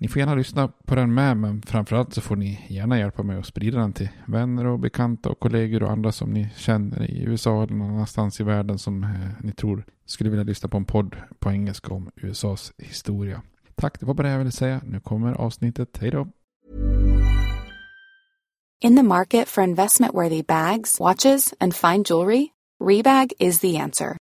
Ni får gärna lyssna på den med, men framförallt så får ni gärna hjälpa mig att sprida den till vänner och bekanta och kollegor och andra som ni känner i USA eller någon annanstans i världen som eh, ni tror skulle vilja lyssna på en podd på engelska om USAs historia. Tack, det var bara det jag ville säga. Nu kommer avsnittet. Hej då! In the market for investment-worthy bags, watches, and fine jewelry, Rebag is the answer.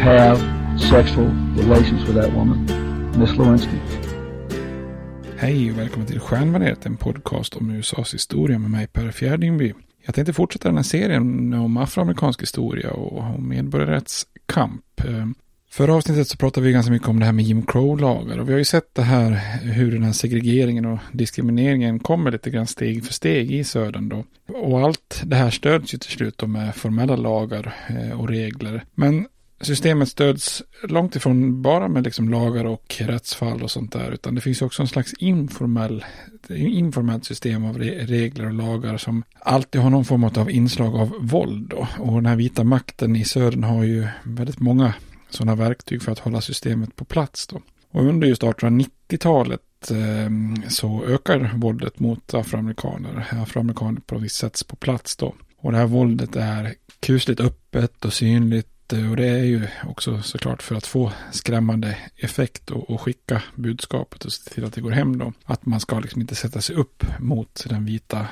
have sexual relations with that woman, Miss Lewinsky. Hej och välkommen till Stjärnbaneret, en podcast om USAs historia med mig Per Fjärdingby. Jag tänkte fortsätta den här serien om afroamerikansk historia och om medborgarrättskamp. Ehm, förra avsnittet så pratade vi ganska mycket om det här med Jim Crow-lagar och vi har ju sett det här hur den här segregeringen och diskrimineringen kommer lite grann steg för steg i södern då. Och allt det här stöds ju till slut då med formella lagar eh, och regler. Men systemet stöds långt ifrån bara med liksom lagar och rättsfall och sånt där, utan det finns också en slags informell, informellt system av regler och lagar som alltid har någon form av inslag av våld. Då. Och den här vita makten i södern har ju väldigt många sådana verktyg för att hålla systemet på plats. Då. Och under just 1890-talet ehm, så ökar våldet mot afroamerikaner. Afroamerikaner på något vis sätts på plats då. Och det här våldet är kusligt öppet och synligt Eh, och det är ju också såklart för att få skrämmande effekt och, och, skicka budskapet och se till att det går hem då. Att man ska liksom inte sätta sig upp mot den vita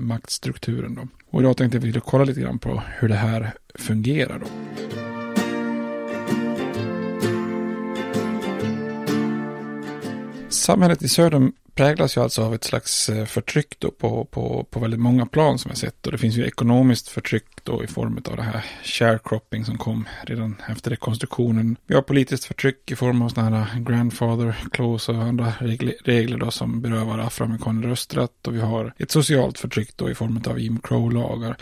maktstrukturen då. Och idag tänkte vi kolla lite grann på hur det här fungerar då. Samhället i södern präglas ju alltså av ett slags eh, förtryck då på, på, på väldigt många plan som jag sett. Och det finns ju ekonomiskt förtryck då i form av det här sharecropping som kom redan efter rekonstruktionen. Vi har politiskt förtryck i form av sådana här grandfather clause och andra regler då som berövar afroamerikaner rösträtt och vi har ett socialt förtryck då i form av Jim Crow-lagar.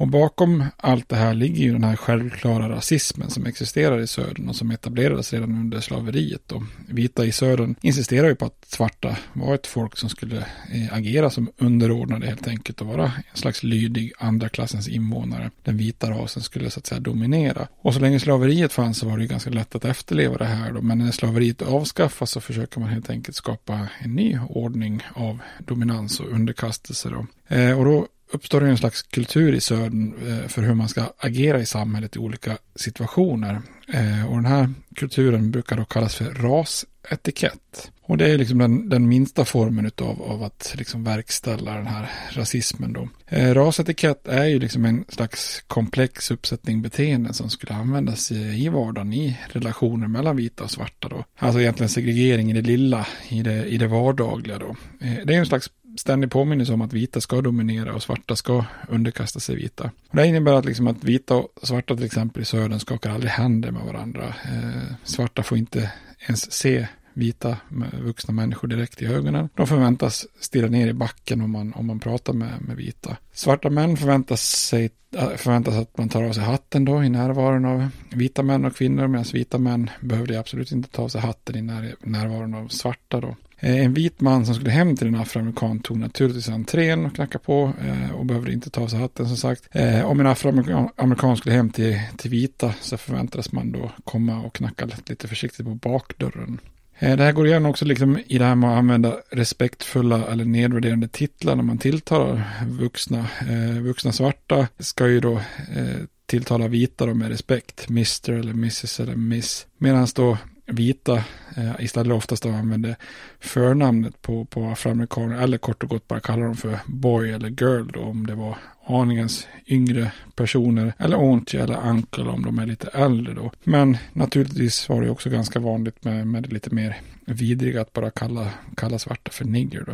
Och bakom allt det här ligger ju den här självklara rasismen som existerar i södern och som etablerades redan under slaveriet. Och vita i södern insisterar ju på att svarta var ett folk som skulle eh, agera som underordnade helt enkelt och vara en slags lydig andra klassens invånare. Den vita rasen skulle så att säga dominera. Och så länge slaveriet fanns så var det ju ganska lätt att efterleva det här då. Men när slaveriet avskaffas så försöker man helt enkelt skapa en ny ordning av dominans och underkastelse då. Eh, och då uppstår det en slags kultur i södern eh, för hur man ska agera i samhället i olika situationer. Eh, och den här kulturen brukar då kallas för rasetikett. Och det är liksom den, den minsta formen utav, av att liksom verkställa den här rasismen då. Eh, rasetikett är ju liksom en slags komplex uppsättning beteenden som skulle användas i, i vardagen i relationer mellan vita och svarta då. Alltså egentligen segregering i det lilla, i det, i det vardagliga då. Eh, det är en slags ständig påminnelse om att vita ska dominera och svarta ska underkasta sig vita. Och det innebär att, liksom att vita och svarta till exempel i södern skakar aldrig händer med varandra. Eh, svarta får inte ens se vita vuxna människor direkt i ögonen. De förväntas stirra ner i backen om man, om man pratar med, med vita. Svarta män förväntas, sig, äh, förväntas att man tar av sig hatten då i närvaron av vita män och kvinnor medan vita män behövde absolut inte ta av sig hatten i när, närvaron av svarta då. Eh, en vit man som skulle hem till en afroamerikan tog naturligtvis entrén och knackade på eh, och behövde inte ta av sig hatten som sagt. Eh, om en afroamerikan skulle hem till, till vita så förväntades man då komma och knacka lite försiktigt på bakdörren. Eh, det här går igen också liksom i det här med att använda respektfulla eller nedvärderande titlar när man tilltalar vuxna. Eh, vuxna svarta ska ju då eh, tilltala vita då med respekt. Mr eller Mrs eller Miss. Medan då vita eh, istället oftast använder förnamnet på, på afroamerikaner eller kort och gott bara kallar dem för boy eller girl då om det var aningens yngre personer eller auntie eller uncle om de är lite äldre då. Men naturligtvis var det också ganska vanligt med, med det lite mer vidriga att bara kalla, kalla svarta för nigger då.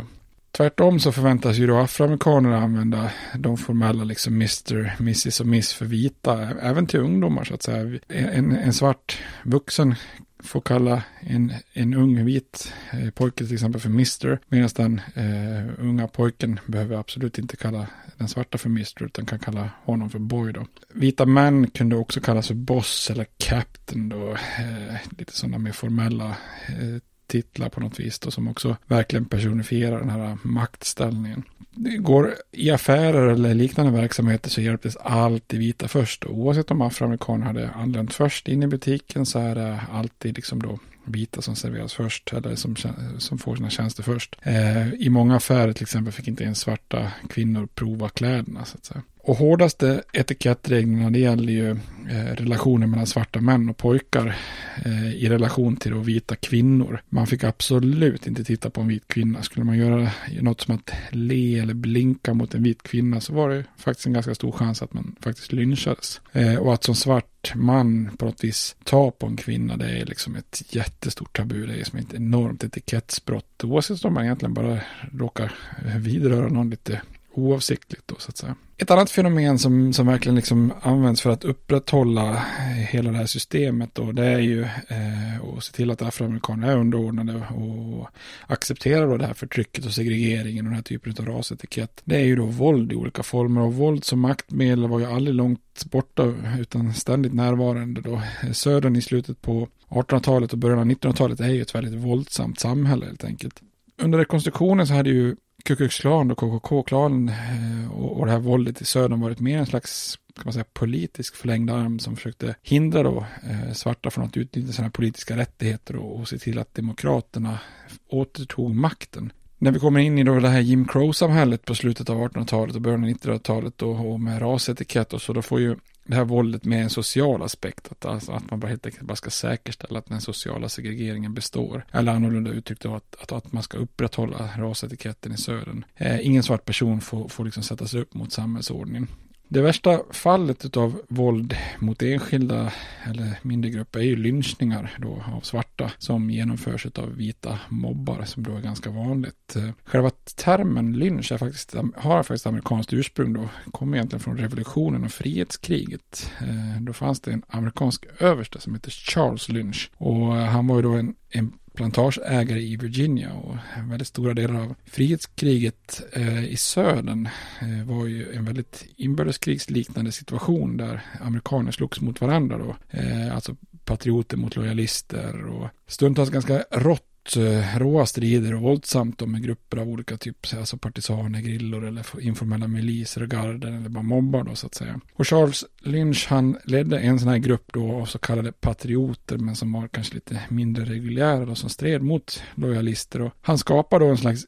Tvärtom så förväntas ju då afroamerikanerna använda de formella liksom Mr, Mrs och Miss för vita, även till ungdomar så att säga. En, en svart vuxen får kalla en, en ung vit eh, pojke till exempel för Mr. Medan den eh, unga pojken behöver absolut inte kalla den svarta för Mr. Utan kan kalla honom för Boy då. Vita män kunde också kallas för Boss eller Captain då. Eh, lite sådana mer formella eh, titlar på något vis då, som också verkligen personifierar den här maktställningen. Det går i affärer eller liknande verksamheter så hjälptes alltid vita först. Oavsett om afroamerikaner hade anlänt först in i butiken så är det alltid liksom då vita som serveras först eller som, som får sina tjänster först. Eh, I många affärer till exempel fick inte ens svarta kvinnor prova kläderna. Så att säga. Och hårdaste etikettreglerna det gäller ju eh, relationer mellan svarta män och pojkar eh, i relation till då vita kvinnor. Man fick absolut inte titta på en vit kvinna. Skulle man göra något som att le eller blinka mot en vit kvinna så var det faktiskt en ganska stor chans att man faktiskt lynchades. Eh, och att som svart man på något vis ta på en kvinna det är liksom ett jättestort tabu. Det är som ett enormt etikettsbrott. Oavsett om man egentligen bara råkar vidröra någon lite oavsiktligt då så att säga. Ett annat fenomen som, som verkligen liksom används för att upprätthålla eh, hela det här systemet då, det är ju eh, att se till att afroamerikaner är underordnade och accepterar då det här förtrycket och segregeringen och den här typen av rasetikett. Det är ju då våld i olika former och våld som maktmedel var ju aldrig långt borta utan ständigt närvarande då. Södern i slutet på 1800-talet och början av 1900-talet är ju ett väldigt våldsamt samhälle helt enkelt. Under rekonstruktionen så hade ju Ku Klux Klan och KKK-klanen eh, och, det här våldet i södern varit mer en slags kan man säga, politisk förlängd arm som försökte hindra då eh, svarta från att utnyttja sina politiska rättigheter och, och se till att demokraterna återtog makten. När vi kommer in i då det här Jim Crow-samhället på slutet av 1800-talet och början av 1900-talet och, och med rasetikett och så, då får ju det här våldet med en social aspekt. Att, alltså, att man bara helt enkelt bara ska säkerställa att den sociala segregeringen består. Eller annorlunda uttryckt då att, att, att man ska upprätthålla rasetiketten i södern. Eh, ingen svart person får, får liksom sättas upp mot samhällsordningen. Det värsta fallet av våld mot enskilda eller mindre grupper är ju lynchningar då av svarta som genomförs av vita mobbar som då är ganska vanligt. Eh, själva termen lynch är faktiskt, har faktiskt amerikanskt ursprung då, kommer egentligen från revolutionen och frihetskriget. Eh, då fanns det en amerikansk överste som heter Charles Lynch och han var ju då en, en plantageägare i Virginia och väldigt stora delar av frihetskriget eh, i södern eh, var ju en väldigt inbördeskrigsliknande situation där amerikaner slogs mot varandra då. Eh, alltså patrioter mot lojalister och stundtals ganska rått Eh, Råa strider och våldsamt med grupper av olika typer, alltså partisaner, grillor eller informella miliser och garden eller bara mobbar då så att säga. Och Charles Lynch han ledde en sån här grupp då av så kallade patrioter men som var kanske lite mindre reguljära då som stred mot lojalister och han skapade då en slags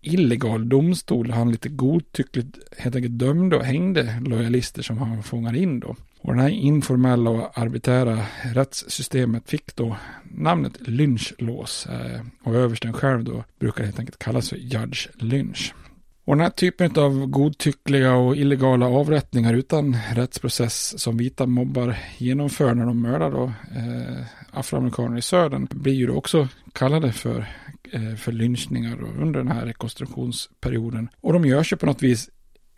illegal domstol. Han lite godtyckligt helt enkelt dömde och hängde lojalister som han fångade in då. Och det här informella och arbitära rättssystemet fick då namnet lynchlås. Eh, och översten själv då brukar helt enkelt kallas för Judge Lynch. Och den här typen av godtyckliga och illegala avrättningar utan rättsprocess som vita mobbar genomför när de mördar då, eh, afroamerikaner i södern blir ju då också kallade för, eh, för lynchningar under den här rekonstruktionsperioden. Och de görs ju på något vis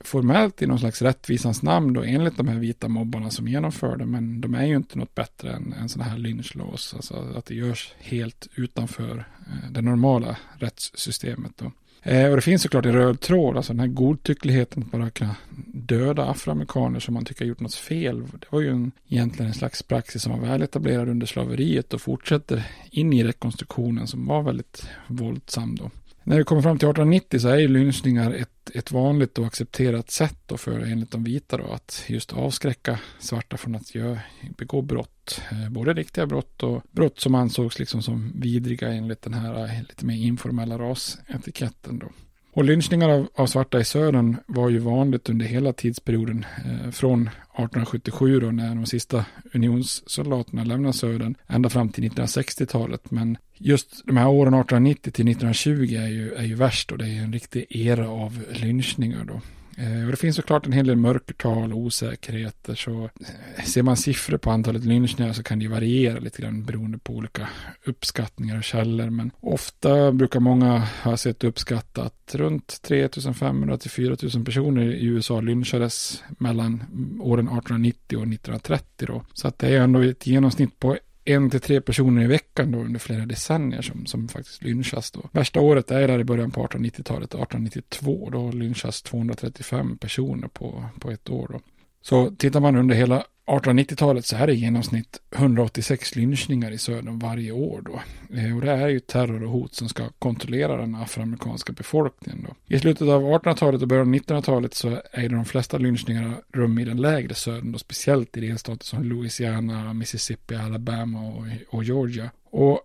formellt i någon slags rättvisans namn då enligt de här vita mobbarna som genomförde. Men de är ju inte något bättre än, än sådana här lynchlås. Alltså att det görs helt utanför eh, det normala rättssystemet då. Eh, och det finns såklart en röd tråd, alltså den här godtyckligheten att bara kunna döda afroamerikaner som man tycker har gjort något fel. Det var ju en, egentligen en slags praxis som var väl etablerad under slaveriet och fortsätter in i rekonstruktionen som var väldigt våldsam då. När vi kommer fram till 1890 så är ju lynchningar ett, ett vanligt och accepterat sätt då för enligt de vita då att just avskräcka svarta från att göra, begå brott. Eh, både riktiga brott och brott som ansågs liksom som vidriga enligt den här eh, lite mer informella rasetiketten då. Och lynchningar av, av, svarta i södern var ju vanligt under hela tidsperioden eh, från 1877 då när de sista unionssoldaterna lämnade södern ända fram till 1960-talet. Men just de här åren 1890 till 1920 är ju, är ju värst och det är en riktig era av lynchningar då. Eh, och det finns såklart en hel del mörkertal och osäkerheter. Så eh, ser man siffror på antalet lynchningar så kan det variera lite grann beroende på olika uppskattningar och källor. Men ofta brukar många ha sett uppskatta att runt 3500 till 4000 personer i USA lynchades mellan åren 1890 och 1930. Då. Så att det är ändå ett genomsnitt på en till tre personer i veckan då under flera decennier som, som faktiskt lynchas då. Värsta året är där i början på 1890-talet, 1892. Då lynchas 235 personer på, på ett år då. Så tittar man under hela 1890-talet så är det i genomsnitt 186 lynchningar i södern varje år då. Eh, och det är ju terror och hot som ska kontrollera den afroamerikanska befolkningen då. I slutet av 1800-talet och början av 1900-talet så ägde de flesta lynchningarna rum i den lägre södern då, speciellt i delstater som Louisiana, Mississippi, Alabama och, och Georgia. Och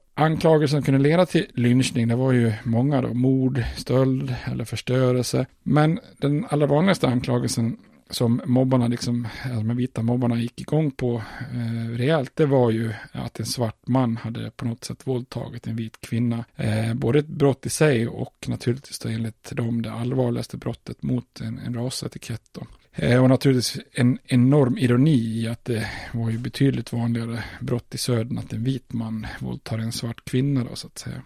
som kunde leda till lynchning, det var ju många då, mord, stöld eller förstörelse. Men den allra vanligaste anklagelsen som mobbarna, liksom, alltså de vita mobbarna gick igång på eh, rejält, det var ju att en svart man hade på något sätt våldtagit en vit kvinna. Eh, både ett brott i sig och naturligtvis då enligt dem det allvarligaste brottet mot en, en rasetikett. Då. Eh, och naturligtvis en enorm ironi i att det var ju betydligt vanligare brott i södern att en vit man våldtar en svart kvinna då så att säga.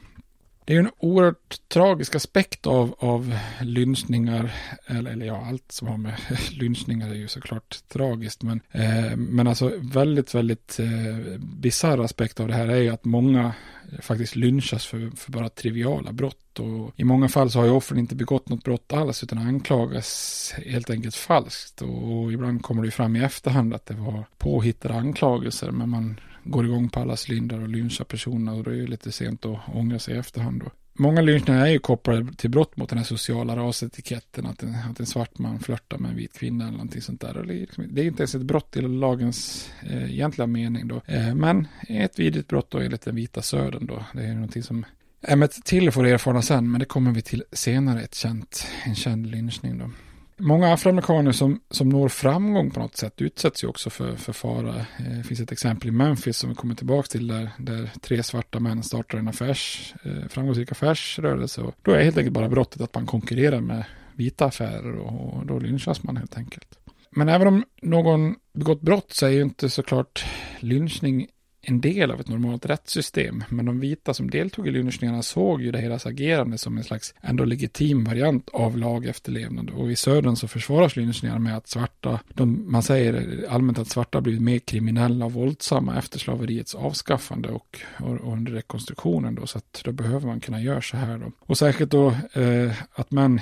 Det är en oerhört tragisk aspekt av, av lynchningar, eller, eller ja, allt som har med lynchningar är ju såklart tragiskt, men, eh, men alltså väldigt, väldigt eh, bisarr aspekt av det här är ju att många faktiskt lynchas för, för bara triviala brott och i många fall så har ju offren inte begått något brott alls utan anklagas helt enkelt falskt och, och ibland kommer det ju fram i efterhand att det var påhittade anklagelser men man går igång på alla cylindrar och lynchar personerna och då är det lite sent att ångra sig i efterhand då. Många lynchningar är ju kopplade till brott mot den här sociala rasetiketten, att en, att en svart man flörtar med en vit kvinna eller någonting sånt där. Liksom- det, är inte ens ett brott i lagens eh, egentliga mening då, eh, men ett vidrigt brott då enligt den vita södern då. Det är någonting som ämnet till får erfara sen, men det kommer vi till senare, ett känt, en känd lynchning då. Många afroamerikaner som, som når framgång på något sätt utsätts ju också för, för fara. Eh, det finns ett exempel i Memphis som vi kommer tillbaka till där, där tre svarta män startar en affärs, eh, framgångsrik affärsrörelse. Och då är helt enkelt bara brottet att man konkurrerar med vita affärer och, och då lynchas man helt enkelt. Men även om någon begått brott så är ju inte såklart lynchning en del av ett normalt rättssystem. Men de vita som deltog i lynchningarna såg ju det deras agerande som en slags ändå legitim variant av lagefterlevnad. Och i södern så försvaras lynchningar med att svarta, de, man säger allmänt att svarta blivit mer kriminella och våldsamma efter slaveriets avskaffande och, och, och under rekonstruktionen då. Så att då behöver man kunna göra så här då. Och särskilt då eh, att män,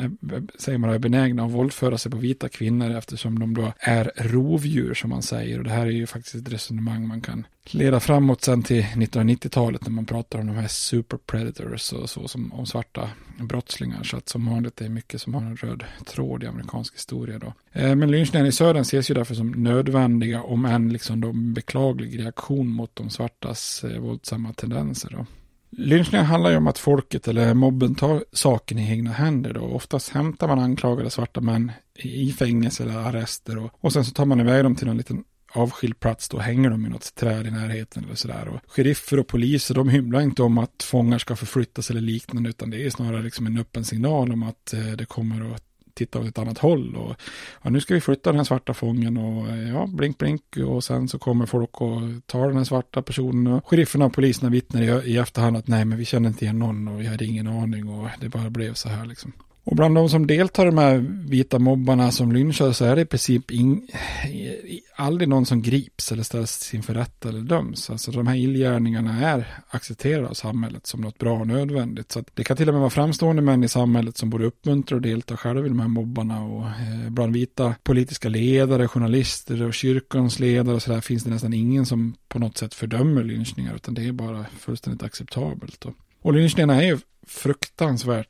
Eh, eh, säger man, är benägna att våldföra sig på vita kvinnor eftersom de då är rovdjur som man säger. Och det här är ju faktiskt ett resonemang man kan leda framåt sen till 1990-talet när man pratar om de här super predators och så som om svarta brottslingar. Så att som vanligt är det mycket som har en röd tråd i amerikansk historia då. Eh, men lynchningarna i södern ses ju därför som nödvändiga om än liksom då beklaglig reaktion mot de svartas våldsamma tendenser då. Lynchningar handlar ju om att folket eller mobben tar saken i egna händer då. Oftast hämtar man anklagade svarta män i fängelse eller arrester och, och sen så tar man iväg dem till någon liten avskild plats, då hänger de i något träd i närheten eller sådär. Och sheriffer och poliser, de hymlar inte om att fångar ska förflyttas eller liknande, utan det är snarare liksom en öppen signal om att eh, det kommer att titta åt ett annat håll. Och ja, nu ska vi flytta den här svarta fången och ja, blink blink och sen så kommer folk och tar den här svarta personen och sherifferna och poliserna vittnar i, i efterhand att nej men vi känner inte igen någon och vi hade ingen aning och det bara blev så här liksom. Och bland de som deltar i de här vita mobbarna som lynchar så är det i princip in, aldrig någon som grips eller ställs inför rätta eller döms. Alltså de här illgärningarna är accepterade av samhället som något bra och nödvändigt. Så det kan till och med vara framstående män i samhället som både uppmuntrar och deltar själva i de här mobbarna. Och eh, bland vita politiska ledare, journalister och kyrkans ledare och så där finns det nästan ingen som på något sätt fördömer lynchningar utan det är bara fullständigt acceptabelt. Och, och lynchningarna är ju fruktansvärt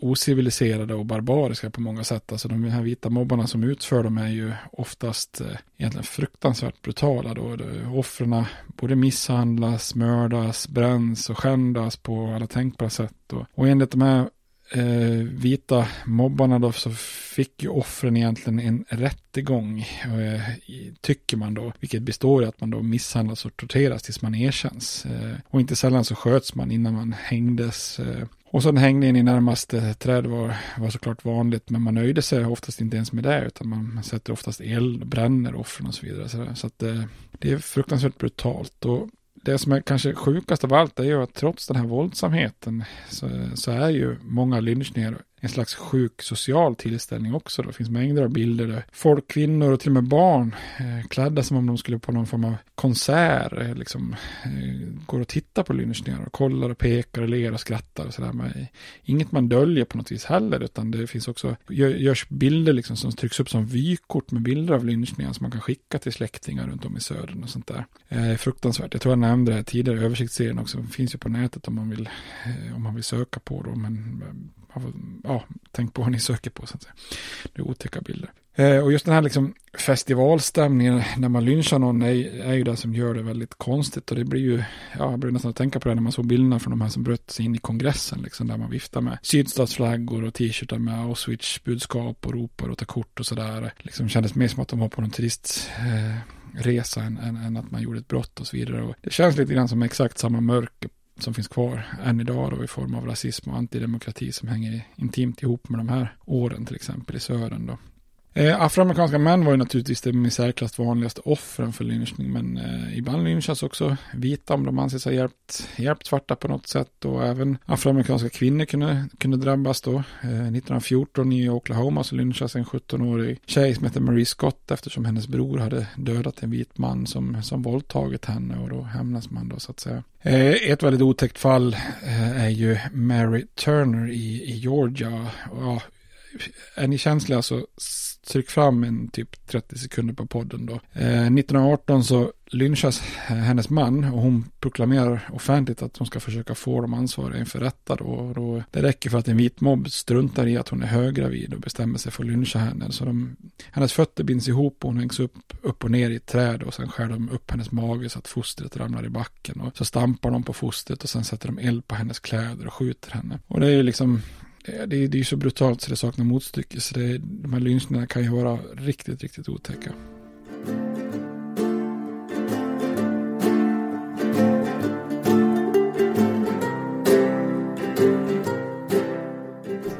ociviliserade och barbariska på många sätt. Alltså de här vita mobbarna som utför dem är ju oftast eh, egentligen fruktansvärt brutala. Då. Offren både misshandlas, mördas, bränns och skändas på alla tänkbara sätt. Och, och enligt de här eh, vita mobbarna då så fick ju offren egentligen en rättegång, eh, tycker man då, vilket består i att man då misshandlas och torteras tills man erkänns. Eh, och inte sällan så sköts man innan man hängdes. Eh, och sen hängningen i närmaste träd var, var såklart vanligt, men man nöjde sig oftast inte ens med det, utan man, man sätter oftast eld, bränner offren och så vidare. Så, så att det, det är fruktansvärt brutalt. Och det som är kanske sjukast av allt är ju att trots den här våldsamheten så, så är ju många lynchningar en slags sjuk social tillställning också. Det finns mängder av bilder där folk, kvinnor och till och med barn eh, klädda som om de skulle på någon form av konsert, eh, liksom, eh, går och tittar på lynchningar och kollar och pekar och ler och skrattar och sådär. Men inget man döljer på något vis heller, utan det finns också, gör, görs bilder liksom som trycks upp som vykort med bilder av lynchningar som man kan skicka till släktingar runt om i södern och sånt där. Eh, fruktansvärt. Jag tror jag nämnde det här tidigare, översiktsserien också, finns ju på nätet om man vill, eh, om man vill söka på då, men ja, tänk på vad ni söker på. Så att säga. Det är otäcka bilder. Eh, och just den här liksom festivalstämningen när man lynchar någon är, är ju det som gör det väldigt konstigt. Och det blir ju, ja, jag börjar nästan tänka på det när man såg bilderna från de här som bröt sig in i kongressen. Liksom, där man viftar med sydstatsflaggor och t-shirtar med Auschwitz-budskap och ropar och tar kort och sådär. Liksom kändes mer som att de var på någon turistresa eh, än, än, än, att man gjorde ett brott och så vidare. Och det känns lite grann som exakt samma mörker som finns kvar än idag då i form av rasism och antidemokrati som hänger intimt ihop med de här åren till exempel i södern då. Eh, afroamerikanska män var ju naturligtvis det i särklass vanligaste offren för lynchning, men eh, ibland lynchas också vita om de anses ha hjälpt, hjälpt svarta på något sätt och även afroamerikanska kvinnor kunde, kunde drabbas då. Eh, 1914 i Oklahoma så lynchas en 17-årig tjej som heter Marie Scott eftersom hennes bror hade dödat en vit man som, som våldtagit henne och då hämnas man då så att säga. Eh, ett väldigt otäckt fall eh, är ju Mary Turner i, i Georgia. Ja, är ni känsliga så tryck fram en typ 30 sekunder på podden då. Eh, 1918 så lynchas hennes man och hon proklamerar offentligt att hon ska försöka få de ansvariga inför rätta då. Då. Det räcker för att en vit mobb struntar i att hon är höggravid och bestämmer sig för att lyncha henne. Så de, hennes fötter binds ihop och hon hängs upp, upp och ner i ett träd och sen skär de upp hennes mage så att fostret ramlar i backen. Och så stampar de på fostret och sen sätter de eld på hennes kläder och skjuter henne. Och det är ju liksom det, är det är så brutalt så det saknar motstycke. Så det, de här lynchningarna kan ju vara riktigt, riktigt otäcka.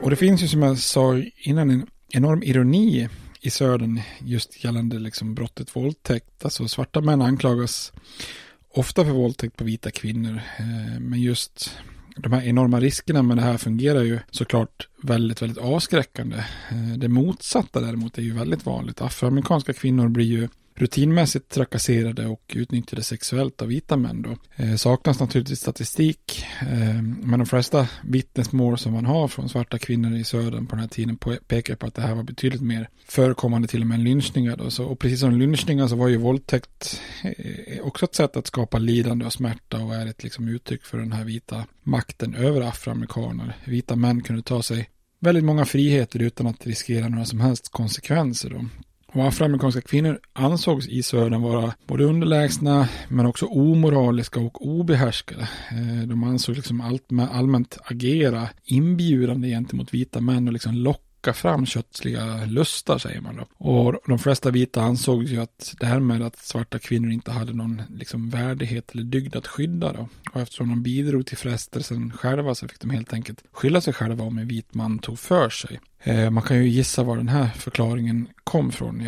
Och det finns ju som jag sa innan en enorm ironi i södern just gällande liksom brottet våldtäkt. Alltså svarta män anklagas ofta för våldtäkt på vita kvinnor. Eh, men just de här enorma riskerna med det här fungerar ju såklart väldigt, väldigt avskräckande. Eh, det motsatta däremot är ju väldigt vanligt. Afroamerikanska kvinnor blir ju rutinmässigt trakasserade och utnyttjade sexuellt av vita män. Då. Eh, saknas naturligtvis statistik, eh, men de flesta vittnesmål som man har från svarta kvinnor i södern på den här tiden pekar på att det här var betydligt mer förekommande till och med lynchningar. Då. Så, och precis som lynchningar så var ju våldtäkt eh, också ett sätt att skapa lidande och smärta och är ett liksom, uttryck för den här vita makten över afroamerikaner. Vita män kunde ta sig väldigt många friheter utan att riskera några som helst konsekvenser. Då. Och afroamerikanska kvinnor ansågs i södern vara både underlägsna men också omoraliska och obehärskade. Eh, de ansågs liksom allmänt agera inbjudande gentemot vita män och liksom locka locka fram köttsliga lustar säger man då. Och de flesta vita ansåg ju att det här med att svarta kvinnor inte hade någon liksom värdighet eller dygd att skydda då. Och eftersom de bidrog till frestelsen själva så fick de helt enkelt skylla sig själva om en vit man tog för sig. Eh, man kan ju gissa var den här förklaringen kom från.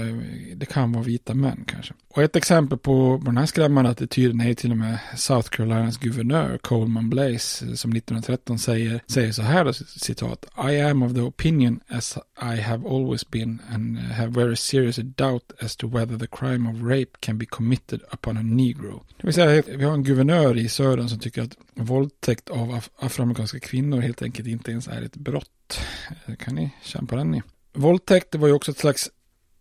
Det kan vara vita män kanske. Och ett exempel på den här skrämmande attityden är till och med South Carolinas guvernör Coleman Blaze eh, som 1913 säger, säger så här, citat, I am of the opinion as I have always been and have very serious doubt as to whether the crime of rape can be committed upon a negro. Det vill säga, vi har en guvernör i södern som tycker att våldtäkt av af afroamerikanska kvinnor helt enkelt inte ens är ett brott. Eh, kan ni Känn på den ni? Våldtäkt var ju också ett slags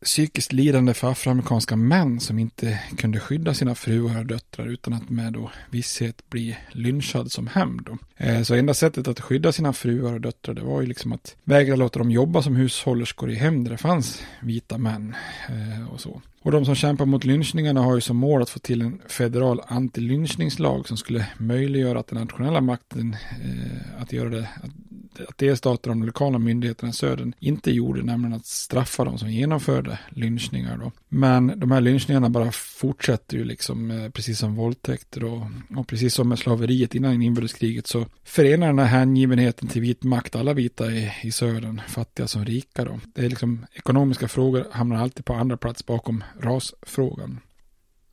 psykiskt lidande för afroamerikanska män som inte kunde skydda sina fruar och döttrar utan att med då visshet bli lynchad som hämnd. Eh, så enda sättet att skydda sina fruar och döttrar det var ju liksom att vägra låta dem jobba som hushållerskor i hem där det fanns vita män eh, och så. Och de som kämpar mot lynchningarna har ju som mål att få till en federal antilynchningslag som skulle möjliggöra att den nationella makten eh, att göra det, att att delstater och de lokala myndigheterna i södern inte gjorde, nämligen att straffa de som genomförde lynchningar. Då. Men de här lynchningarna bara fortsätter ju liksom, eh, precis som våldtäkter och, och precis som med slaveriet innan inbördeskriget så förenar den här hängivenheten till vit makt alla vita i, i södern, fattiga som rika. Då. Det är liksom, ekonomiska frågor hamnar alltid på andra plats bakom rasfrågan.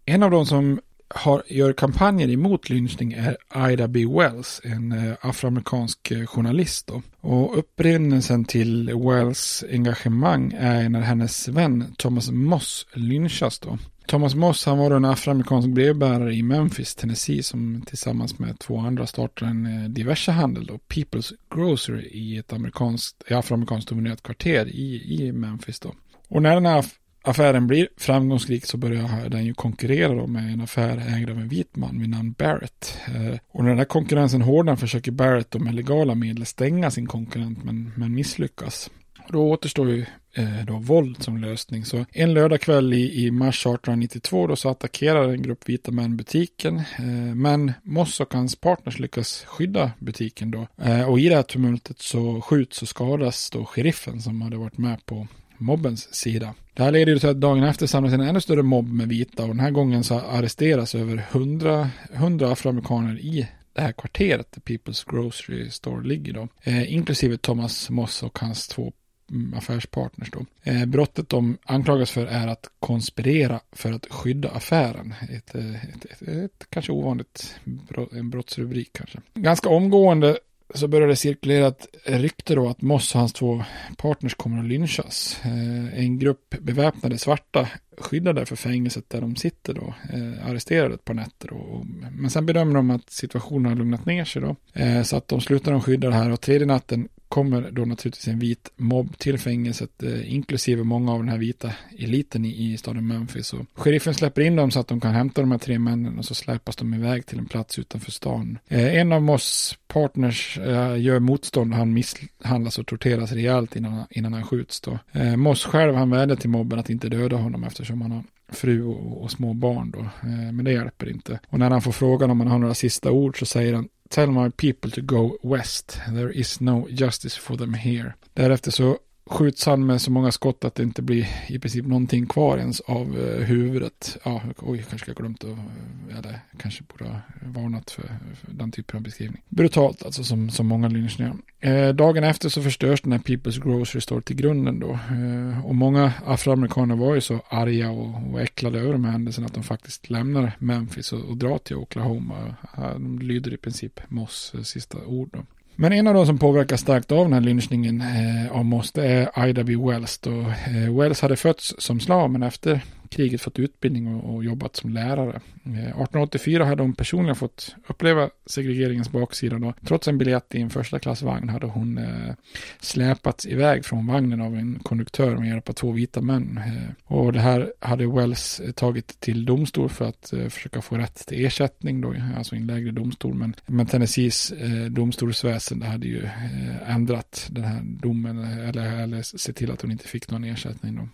En av de som har, gör kampanjer emot lynchning är Ida B. Wells, en eh, afroamerikansk eh, journalist. Då. Och upprinnelsen till Wells engagemang är när hennes vän Thomas Moss lynchas. Då. Thomas Moss han var en afroamerikansk brevbärare i Memphis, Tennessee som tillsammans med två andra startade en eh, diversehandel då, People's Grocery i ett amerikanskt, afroamerikanskt dominerat kvarter i, i Memphis. Då. Och när den här affären blir framgångsrik så börjar den ju konkurrera då med en affär ägd av en vit man vid namn Barrett. Eh, och när den här konkurrensen hårdnar försöker Barrett då med legala medel stänga sin konkurrent men, men misslyckas. Då återstår ju eh, då våld som lösning. Så en lördagkväll i, i mars 1892 då så attackerar en grupp vita män butiken. Eh, men Moss och hans partners lyckas skydda butiken då. Eh, och i det här tumultet så skjuts och skadas då sheriffen som hade varit med på mobbens sida. Det här leder ju till att dagen efter samlas en ännu större mobb med vita och den här gången så arresteras över 100, 100 afroamerikaner i det här kvarteret där People's Grocery Store ligger då. Eh, inklusive Thomas Moss och hans två mm, affärspartners då. Eh, brottet de anklagas för är att konspirera för att skydda affären. Ett, eh, ett, ett, ett kanske ovanligt brott, en brottsrubrik kanske. Ganska omgående så började det cirkulera ett rykte då att Moss och hans två partners kommer att lynchas. Eh, en grupp beväpnade svarta skyddar därför fängelset där de sitter då, eh, arresterade ett par nätter. Då. men sen bedömer de att situationen har lugnat ner sig då. Eh, så att de slutar de skydda det här och tredje natten kommer då naturligtvis en vit mobb till fängelset, eh, inklusive många av den här vita eliten i, i staden Memphis. Och sheriffen släpper in dem så att de kan hämta de här tre männen och så släpas de iväg till en plats utanför stan. Eh, en av Moss partners eh, gör motstånd och han misshandlas och torteras rejält innan, innan han skjuts. Då. Eh, Moss själv han vädjar till mobben att inte döda honom eftersom han har fru och, och små barn då. Eh, men det hjälper inte. Och när han får frågan om han har några sista ord så säger han Tell my people to go west. There is no justice for them here. Därefter så skjuts han med så många skott att det inte blir i princip någonting kvar ens av eh, huvudet. Ja, oj, kanske jag glömt att, eh, eller kanske borde ha varnat för, för den typen av beskrivning. Brutalt alltså, som, som många lynchningar. Eh, dagen efter så förstörs den här People's Grocery Store till grunden då. Eh, och många afroamerikaner var ju så arga och, och äcklade över de här händelserna att de faktiskt lämnar Memphis och, och drar till Oklahoma. De lyder i princip Moss sista ord då. Men en av de som påverkas starkt av den här lynchningen eh, av Moss är Ida B. Wells. Då. Eh, Wells hade fötts som slav men efter kriget fått utbildning och, och jobbat som lärare. Eh, 1884 hade hon personligen fått uppleva segregeringens baksida. Då. Trots en biljett i en första klassvagn hade hon eh, släpats iväg från vagnen av en konduktör med hjälp av två vita män. Eh, och det här hade Wells eh, tagit till domstol för att eh, försöka få rätt till ersättning då, eh, alltså i en lägre domstol. Men, men Tennessees eh, domstolsväsende hade ju eh, ändrat den här domen eller, eller sett till att hon inte fick någon ersättning då.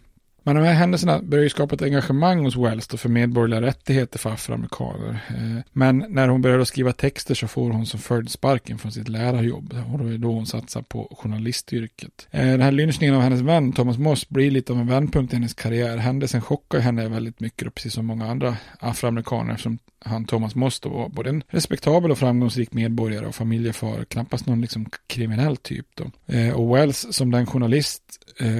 Men de här händelserna börjar ju skapa ett engagemang hos Wells för medborgerliga rättigheter för afroamerikaner. Eh, men när hon börjar skriva texter så får hon som följd sparken från sitt lärarjobb och då är då hon satsar på journalistyrket. Eh, den här lynchningen av hennes vän Thomas Moss blir lite av en vändpunkt i hennes karriär. Händelsen chockar henne väldigt mycket, precis som många andra afroamerikaner eftersom han Thomas Moss då var både en respektabel och framgångsrik medborgare och familjefar, knappast någon liksom kriminell typ då. Eh, och Wells som den journalist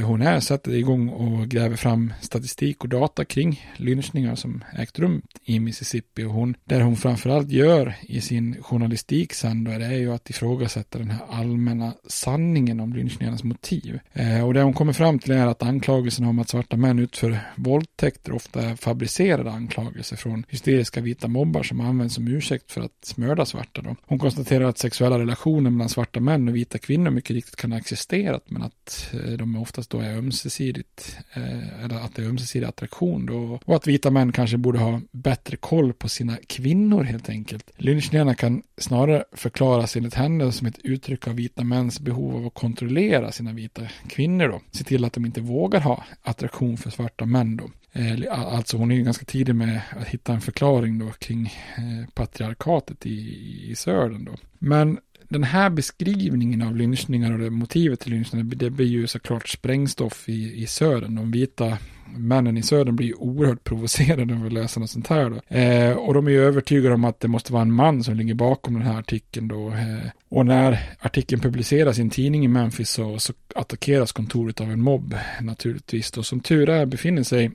hon är sätter igång och gräver gräver fram statistik och data kring lynchningar som ägt rum i Mississippi och hon, där hon framförallt gör i sin journalistik sen då är det ju att ifrågasätta den här allmänna sanningen om lynchningarnas motiv. Eh, och det hon kommer fram till är att anklagelserna om att svarta män utför våldtäkter ofta är fabricerade anklagelser från hysteriska vita mobbar som används som ursäkt för att mörda svarta. Då. Hon konstaterar att sexuella relationer mellan svarta män och vita kvinnor mycket riktigt kan ha existerat men att eh, de oftast då är ömsesidigt eh, Eh, eller att det är ömsesidig attraktion då, och att vita män kanske borde ha bättre koll på sina kvinnor helt enkelt. Lynchningarna kan snarare förklaras enligt henne som ett uttryck av vita mäns behov av att kontrollera sina vita kvinnor då, se till att de inte vågar ha attraktion för svarta män då. Eh, alltså hon är ju ganska tidig med att hitta en förklaring då kring eh, patriarkatet i, i södern då. Men den här beskrivningen av lynchningar och det motivet till lynchningar, det blir ju såklart sprängstoff i, i södern. De vita männen i södern blir ju oerhört provocerade av att läsa något sånt här då. Eh, och de är ju övertygade om att det måste vara en man som ligger bakom den här artikeln då. Eh, och när artikeln publiceras i en tidning i Memphis så, så attackeras kontoret av en mobb naturligtvis då. Som tur är befinner sig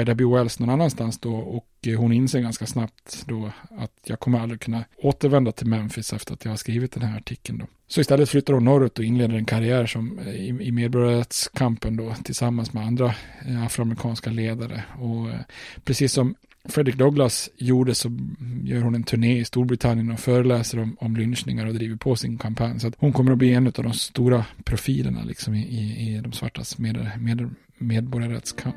Ida B. Wells någon annanstans då och eh, hon inser ganska snabbt då att jag kommer aldrig kunna återvända till Memphis efter att jag har skrivit den här artikeln då. Så istället flyttar hon norrut och inleder en karriär som eh, i, i medborgarrättskampen då tillsammans med andra eh, afroamerikanska ledare och precis som Fredrik Douglass gjorde så gör hon en turné i Storbritannien och föreläser om, om lynchningar och driver på sin kampanj. Så att hon kommer att bli en av de stora profilerna liksom i, i, i de svartas med, med, medborgarrättskamp.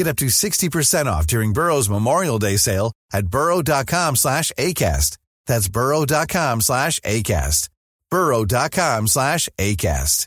Get up to 60% off during Burrow's Memorial Day sale at burrow.com slash ACAST. That's burrow.com slash ACAST. burrow.com slash ACAST.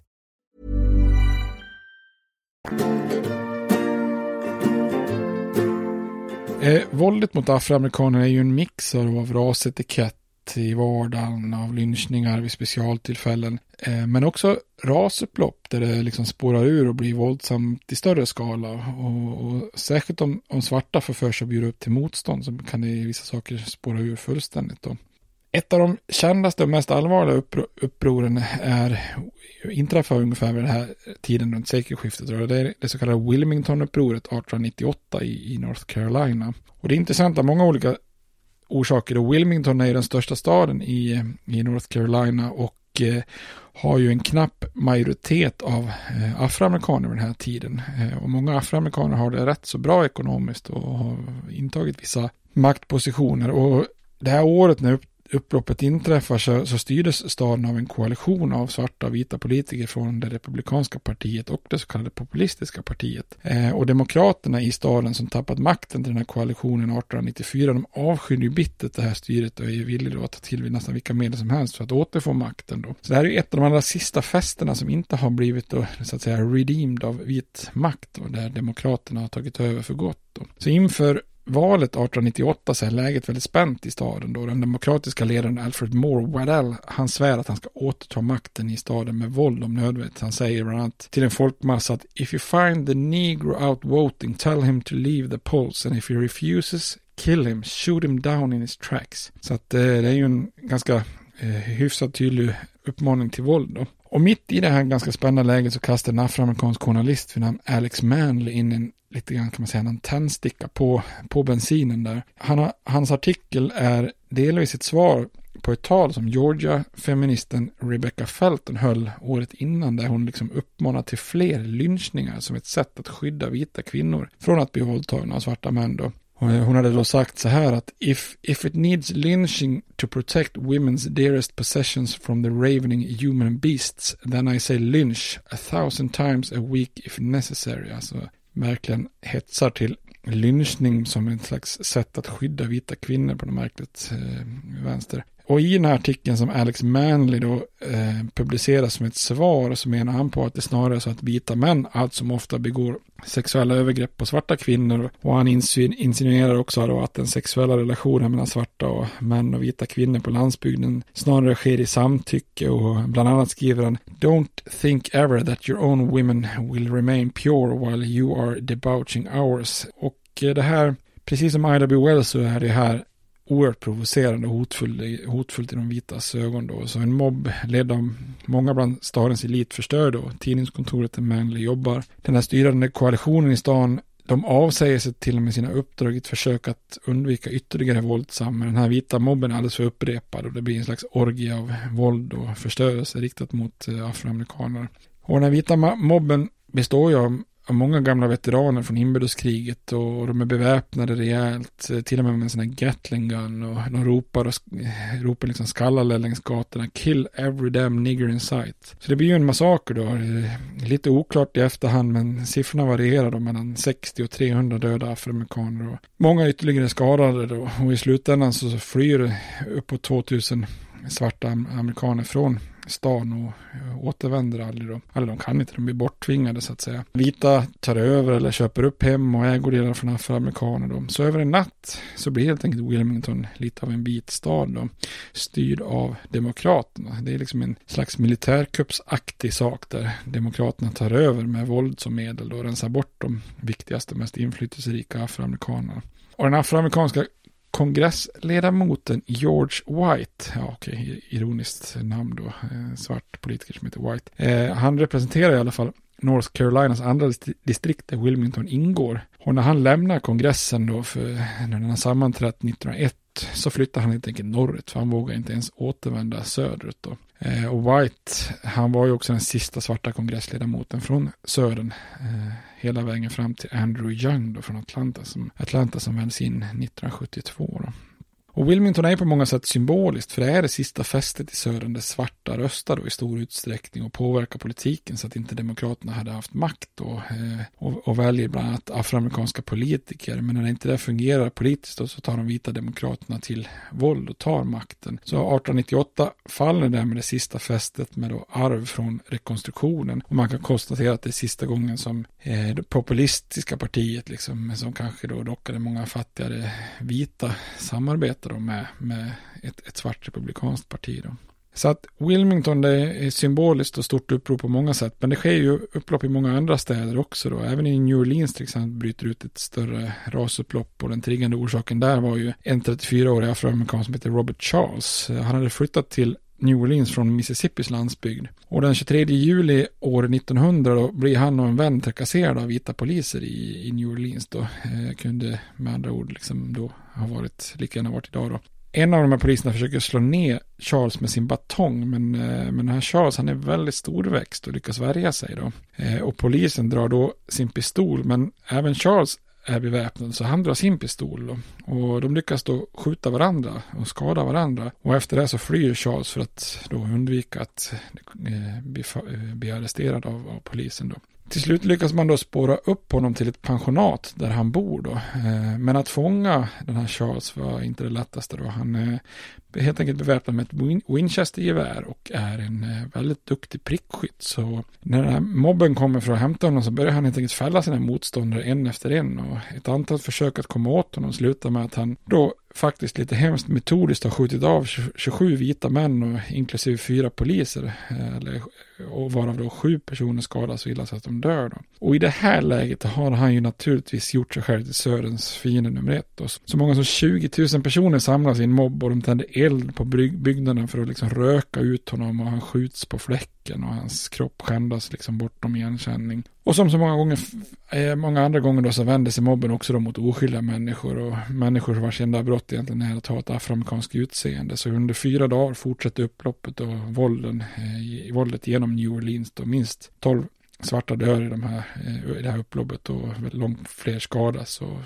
Eh, våldet mot afroamerikaner är ju en mix av rasetikett i vardagen av lynchningar vid specialtillfällen. Eh, men också rasupplopp där det liksom spårar ur och blir våldsamt i större skala. Och, och särskilt om, om svarta får för sig att bjuda upp till motstånd så kan det i vissa saker spåra ur fullständigt. Då. Ett av de kändaste och mest allvarliga uppro upproren är inträffar ungefär vid den här tiden runt sekelskiftet. Det är det så kallade Wilmington-upproret 1898 i, i North Carolina. Och det är intressant av många olika orsaker. Och Wilmington är ju den största staden i, i North Carolina och eh, har ju en knapp majoritet av eh, afroamerikaner vid den här tiden. Eh, och många afroamerikaner har det rätt så bra ekonomiskt och har intagit vissa maktpositioner. Och det här året när upploppet inträffar så, så styrdes staden av en koalition av svarta och vita politiker från det republikanska partiet och det så kallade populistiska partiet. Eh, och demokraterna i staden som tappat makten till den här koalitionen 1894, de avskydde ju bittert det här styret och är villiga att ta till vid nästan vilka medel som helst för att återfå makten då. Så det här är ju ett av de allra sista festerna som inte har blivit då, så att säga redeemed av vit makt och där demokraterna har tagit över för gott då. Så inför valet 1898 så är läget väldigt spänt i staden då den demokratiska ledaren Alfred Moore Waddell han svär att han ska återta makten i staden med våld om nödvändigt. Han säger bland annat till en folkmassa att if you find the negro out voting tell him to leave the polls and if he refuses kill him, shoot him down in his tracks. Så att eh, det är ju en ganska eh, hyfsat tydlig uppmaning till våld då. Och mitt i det här ganska spännande läget så kastar en afroamerikansk journalist vid namn Alex Manley in en lite grann kan man säga en tändsticka på, på bensinen där. Han har, hans artikel är delvis ett svar på ett tal som Georgia-feministen Rebecca Felton höll året innan där hon liksom uppmanar till fler lynchningar som ett sätt att skydda vita kvinnor från att bli våldtagna av svarta män då. Hon hade då sagt så här att if, if it needs lynching to protect women's dearest possessions from the ravening human beasts then I say lynch a thousand times a week if necessary. Alltså verkligen hetsar till lynchning som ett slags sätt att skydda vita kvinnor på något märkligt eh, vänster. Och i den här artikeln som Alex Manley då eh, publicerar som ett svar så menar han på att det snarare är så att vita män allt som ofta begår sexuella övergrepp på svarta kvinnor och han insinuerar också då att den sexuella relationen mellan svarta och män och vita kvinnor på landsbygden snarare sker i samtycke och bland annat skriver han Don't think ever that your own women will remain pure while you are debauching ours. Och eh, det här, precis som Ida B. Wells så är det här oerhört provocerande och hotfull, hotfullt i de vitas ögon då. Så en mobb ledd av många bland stadens elit förstör då tidningskontoret där Manley jobbar. Den här styrande koalitionen i stan de avsäger sig till och med sina uppdrag i ett försök att undvika ytterligare våldsam. Men den här vita mobben är alldeles för upprepad och det blir en slags orgie av våld och förstörelse riktat mot eh, afroamerikaner. Och den här vita mobben består ju av många gamla veteraner från inbördeskriget och de är beväpnade rejält, eh, till och med med en sån här Gatling gun och de ropar och eh, ropar liksom skallar längs gatorna, kill every damn nigger in sight. Så det blir ju en massaker då, eh, lite oklart i efterhand men siffrorna varierar då mellan 60 och 300 döda afroamerikaner och många ytterligare skadade då och i slutändan så flyr uppåt 2000 svarta amerikaner från stan och eh, återvänder aldrig då. Eller de kan inte, de blir borttvingade så att säga. Vita tar över eller köper upp hem och ägodelar från afroamerikaner då. Så över en natt så blir helt enkelt Wilmington lite av en vit stad då. Styrd av demokraterna. Det är liksom en slags militärkuppsaktig sak där demokraterna tar över med våld som medel och rensar bort de viktigaste, mest inflytelserika afroamerikanerna. Och den afroamerikanska kongressledamoten George White, ja okej, ironiskt namn då, eh, svart politiker som heter White. Eh, han representerar i alla fall North Carolinas andra distrikt där Wilmington ingår. Och när han lämnar kongressen då, för när den har sammanträtt 1901, så flyttar han helt enkelt norrut, för han vågar inte ens återvända söderut då. Eh, och White, han var ju också den sista svarta kongressledamoten från södern. Eh, hela vägen fram till Andrew Young då från Atlanta som, Atlanta som vänds in 1972. Då. Och Wilmington är på många sätt symboliskt för det är det sista fästet i södern där svarta röstar då i stor utsträckning och påverkar politiken så att inte demokraterna hade haft makt och, eh, och, och väljer bland annat afroamerikanska politiker. Men när det inte det fungerar politiskt då, så tar de vita demokraterna till våld och tar makten. Så 1898 faller det med det sista fästet med då arv från rekonstruktionen och man kan konstatera att det är sista gången som eh, det populistiska partiet liksom som kanske då lockade många fattigare vita samarbetar samarbete då med, med ett, ett svart republikanskt parti. Då. Så att Wilmington det är symboliskt och stort uppror på många sätt. Men det sker ju upplopp i många andra städer också då. Även i New Orleans till exempel bryter ut ett större rasupplopp. Och den triggande orsaken där var ju en 34-årig afroamerikan som heter Robert Charles. Han hade flyttat till New Orleans från Mississippis landsbygd. Och den 23 juli år 1900 då blir han och en vän trakasserade av vita poliser i, i New Orleans då. Eh, kunde med andra ord liksom då ha varit, lika gärna varit idag då. En av de här poliserna försöker slå ner Charles med sin batong, men, eh, men den här Charles han är väldigt storväxt och lyckas värja sig då. Eh, och polisen drar då sin pistol, men även Charles är beväpnad så han drar sin pistol och de lyckas då skjuta varandra och skada varandra och efter det så flyr Charles för att då undvika att eh, bli, eh, bli arresterad av, av polisen då. Till slut lyckas man då spåra upp honom till ett pensionat där han bor då. Eh, men att fånga den här Charles var inte det lättaste då. Han är helt enkelt beväpnad med ett Winchester-gevär och är en eh, väldigt duktig prickskytt. Så när den här mobben kommer för att hämta honom så börjar han helt enkelt fälla sina motståndare en efter en. Och ett antal försök att komma åt honom slutar med att han då faktiskt lite hemskt metodiskt har skjutit av 27 vita män och inklusive fyra poliser. Eller, och varav då sju personer skadas så illa så att de dör. Då. Och i det här läget har han ju naturligtvis gjort sig själv till Sörens fiende nummer ett. Då. så många som 20 000 personer samlas i en mobb och de tänder eld på byggnaden för att liksom röka ut honom och han skjuts på fläcken och hans kropp skändas liksom bortom igenkänning. Och som så många gånger, eh, många andra gånger då så vänder sig mobben också då mot oskyldiga människor och människor vars enda brott egentligen är att ha ett afroamerikanskt utseende. Så under fyra dagar fortsätter upploppet och vålden, eh, våldet genom New Orleans då minst 12 svarta dör i, de här, eh, i det här upploppet och långt fler skadas och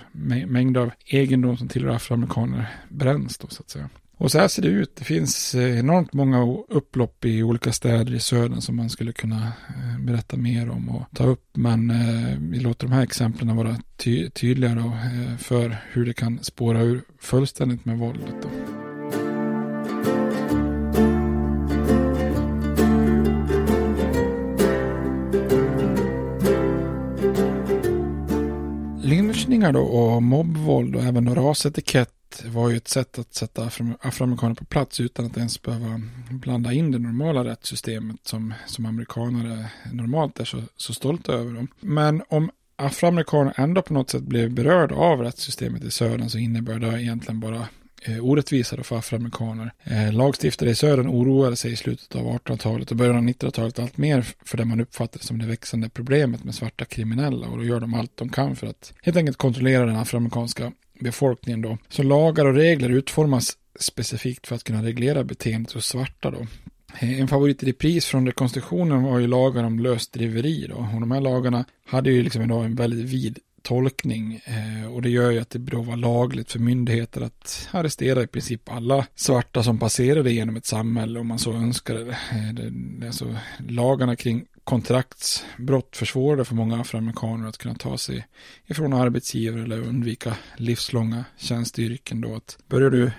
mängder av egendom som tillhör afroamerikaner bränns då så att säga. Och så här ser det ut. Det finns eh, enormt många upplopp i olika städer i södern som man skulle kunna eh, berätta mer om och ta upp. Men vi låter de här exemplen vara ty tydligare för hur det kan spåra ur fullständigt med våldet. Då. Lynchningar då och mobbvåld och även rasetikett var ju ett sätt att sätta afroamerikaner på plats utan att ens behöva blanda in det normala rättssystemet som, som amerikaner normalt är så, så stolta över. Dem. Men om afroamerikaner ändå på något sätt blev berörda av rättssystemet i södern så innebär det egentligen bara Eh, orättvisa för afroamerikaner. Eh, lagstiftare i södern oroade sig i slutet av 1800-talet och början av 1900-talet allt mer för det man uppfattade som det växande problemet med svarta kriminella och då gör de allt de kan för att helt enkelt kontrollera den afroamerikanska befolkningen då. Så lagar och regler utformas specifikt för att kunna reglera beteendet hos svarta då. Eh, en favorit i repris från rekonstruktionen var ju lagar om lösdriveri då. Och de här lagarna hade ju liksom idag en väldigt vid tolkning eh, och det gör ju att det då var lagligt för myndigheter att arrestera i princip alla svarta som passerade genom ett samhälle om man så önskade. Eh, det, det, alltså, lagarna kring kontraktsbrott försvårade för många afroamerikaner att kunna ta sig ifrån arbetsgivare eller undvika livslånga tjänstyrken. då. Att börjar du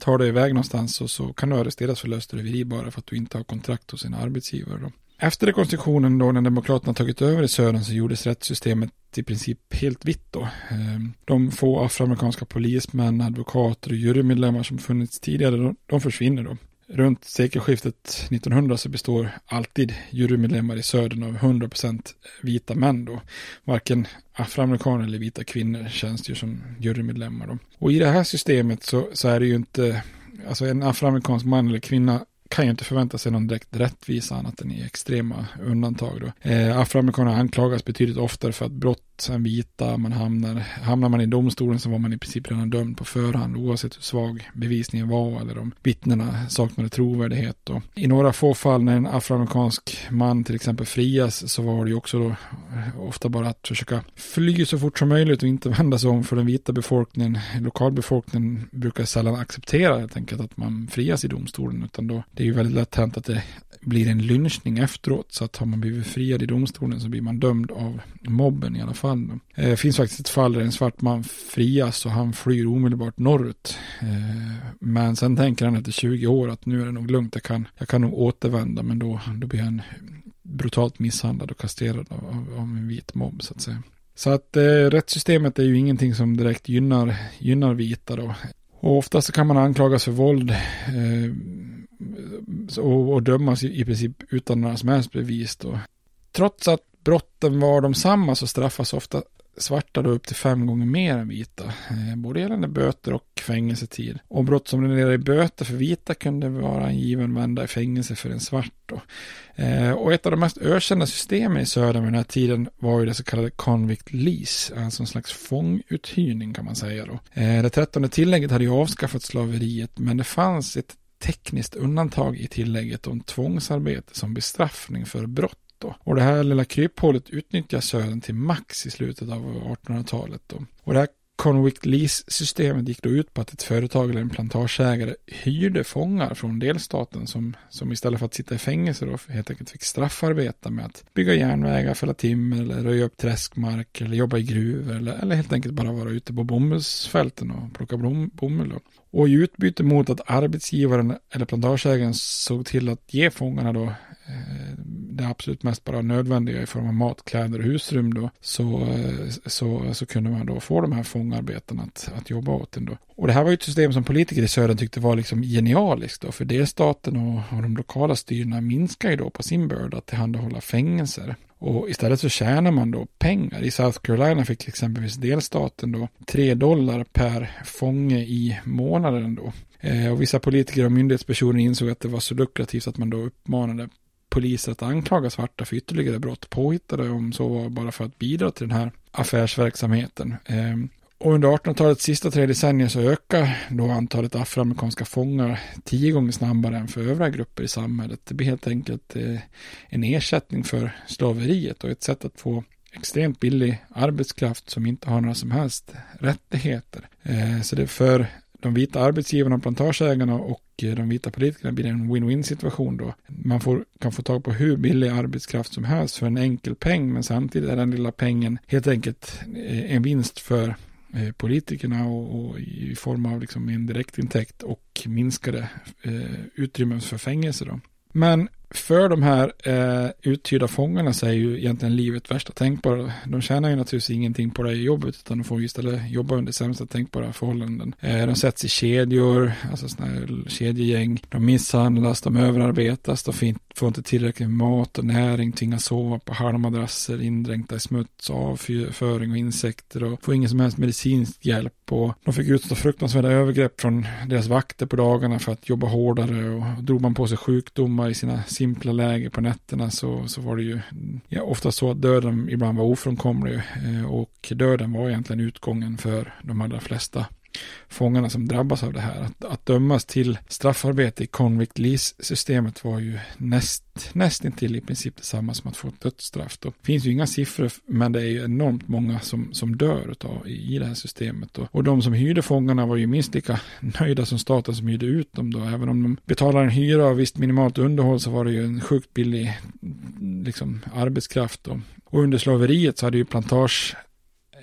ta dig iväg någonstans och så kan du arresteras för lösdriveri bara för att du inte har kontrakt hos en arbetsgivare då. Efter rekonstruktionen då när Demokraterna tagit över i södern så gjordes rättssystemet i princip helt vitt då. Ehm, de få afroamerikanska polismän, advokater och jurymedlemmar som funnits tidigare, de försvinner då. Runt sekelskiftet 1900 så består alltid jurymedlemmar i södern av 100% vita män då. Varken afroamerikaner eller vita kvinnor tjänstgör som jurymedlemmar då. Och i det här systemet så, så är det ju inte, alltså en afroamerikansk man eller kvinna kan ju inte förvänta sig någon direkt rättvisa annat än i extrema undantag. Då. Eh, afroamerikaner anklagas betydligt oftare för att brott sen vita. Man hamnar, hamnar man i domstolen så var man i princip redan dömd på förhand oavsett hur svag bevisningen var eller om vittnena saknade trovärdighet. Och I några få fall när en afroamerikansk man till exempel frias så var det ju också då eh, ofta bara att försöka fly så fort som möjligt och inte vända sig om för den vita befolkningen. Lokalbefolkningen brukar sällan acceptera helt enkelt att man frias i domstolen utan då det är ju väldigt lätt hänt att det blir en lynchning efteråt. Så att har man blivit friad i domstolen så blir man dömd av mobben i alla fall fall. det eh, finns faktiskt ett fall där en svart man frias och han flyr omedelbart norrut. Eh, men sen tänker han efter 20 år att nu är det nog lugnt, jag kan, jag kan nog återvända. Men då, då blir han brutalt misshandlad och kastrerad av, av en vit mobb så att säga. Så att eh, rättssystemet är ju ingenting som direkt gynnar, gynnar vita då. Och oftast så kan man anklagas för våld eh, och, och dömas i, i princip utan några som helst bevis då. Trots att brotten var de samma så straffas ofta svarta då upp till fem gånger mer än vita. Eh, både gällande böter och fängelsetid. Och brott som renderade i böter för vita kunde vara en given vända i fängelse för en svart. Då. Eh, och ett av de mest ökända systemen i södern vid den här tiden var ju det så kallade convict lease, alltså en slags fånguthyrning kan man säga då. Eh, det trettonde tillägget hade ju avskaffat slaveriet, men det fanns ett tekniskt undantag i tillägget om tvångsarbete som bestraffning för brott då. Och det här lilla kryphålet utnyttjar Södern till max i slutet av 1800-talet då. Och det här Convict Lease-systemet gick då ut på att ett företag eller en plantageägare hyrde fångar från delstaten som, som istället för att sitta i fängelse då helt enkelt fick straffarbeta med att bygga järnvägar, fälla timmer eller röja upp träskmark eller jobba i gruvor eller, eller helt enkelt bara vara ute på bomullsfälten och plocka blom, bomull. Då. Och i utbyte mot att arbetsgivaren eller plantageägaren såg till att ge fångarna då Eh, det absolut mest bara nödvändiga i form av mat, kläder och husrum då, så, eh, så, så kunde man då få de här fångarbetarna att, att jobba åt en då. Och det här var ju ett system som politiker i södern tyckte var liksom genialiskt då, för delstaten och, och de lokala styrena minskar ju då på sin börda att tillhandahålla fängelser. Och istället så tjänar man då pengar. I South Carolina fick exempelvis delstaten då 3 dollar per fånge i månaden då. Eh, och vissa politiker och myndighetspersoner insåg att det var så lukrativt att man då uppmanade poliser att anklaga svarta för ytterligare brott påhittade om så var bara för att bidra till den här affärsverksamheten. Ehm, och under 1800-talets sista tre decennier så ökar då antalet afroamerikanska fångar tio gånger snabbare än för övriga grupper i samhället. Det blir helt enkelt eh, en ersättning för slaveriet och ett sätt att få extremt billig arbetskraft som inte har några som helst rättigheter. Ehm, så det för de vita arbetsgivarna och plantageägarna och eh, de vita politikerna blir en win-win situation då. Man får, kan få tag på hur billig arbetskraft som helst för en enkel peng men samtidigt är den lilla pengen helt enkelt eh, en vinst för eh, politikerna och, och, i form av liksom en direktintäkt och minskade eh, utrymmen för fängelse. Då. Men för de här eh, uthyrda fångarna så är ju egentligen livet värsta tänkbara. De tjänar ju naturligtvis ingenting på det jobbet utan de får istället jobba under sämsta tänkbara förhållanden. Eh, de sätts i kedjor, alltså sådana här kedjegäng. De misshandlas, de överarbetas, de får inte tillräckligt med mat och näring, tvingas sova på halmmadrasser, indränkta i smuts, avföring och insekter och får ingen som helst medicinsk hjälp. Och de fick utstå fruktansvärda övergrepp från deras vakter på dagarna för att jobba hårdare och drog man på sig sjukdomar i sina simpla läger på nätterna så, så var det ju ja, ofta så att döden ibland var ofrånkomlig eh, och döden var egentligen utgången för de allra flesta fångarna som drabbas av det här. Att, att dömas till straffarbete i convict lease-systemet var ju näst, nästintill i princip detsamma som att få ett dödsstraff. Det finns ju inga siffror, men det är ju enormt många som, som dör utav, i, i det här systemet. Då. Och de som hyrde fångarna var ju minst lika nöjda som staten som hyrde ut dem då. Även om de betalade en hyra och visst minimalt underhåll så var det ju en sjukt billig liksom, arbetskraft. Då. Och under slaveriet så hade ju plantage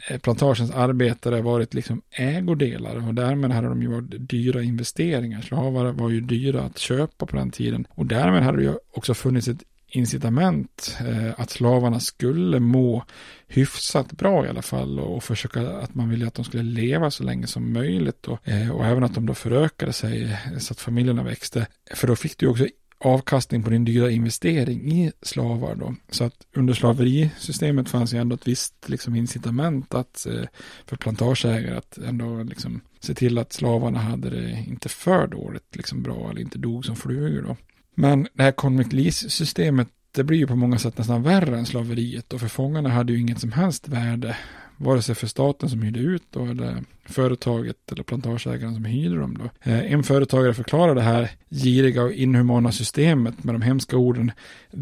Eh, plantagens arbetare varit liksom ägodelar och därmed hade de ju varit dyra investeringar. Slavar var ju dyra att köpa på den tiden och därmed hade det ju också funnits ett incitament eh, att slavarna skulle må hyfsat bra i alla fall och, och försöka att man ville att de skulle leva så länge som möjligt och, eh, och även att de då förökade sig så att familjerna växte. För då fick du också avkastning på din dyra investering i slavar då. Så att under slaverisystemet fanns ju ändå ett visst liksom incitament att, eh, för plantageägare att ändå liksom se till att slavarna hade det inte för dåligt, liksom bra eller inte dog som flugor då. Men det här convict lease-systemet det blir ju på många sätt nästan värre än slaveriet och för fångarna hade ju inget som helst värde vare sig för staten som hyrde ut då, eller företaget eller plantageägaren som hyrde dem. Då. Eh, en företagare förklarar det här giriga och inhumana systemet med de hemska orden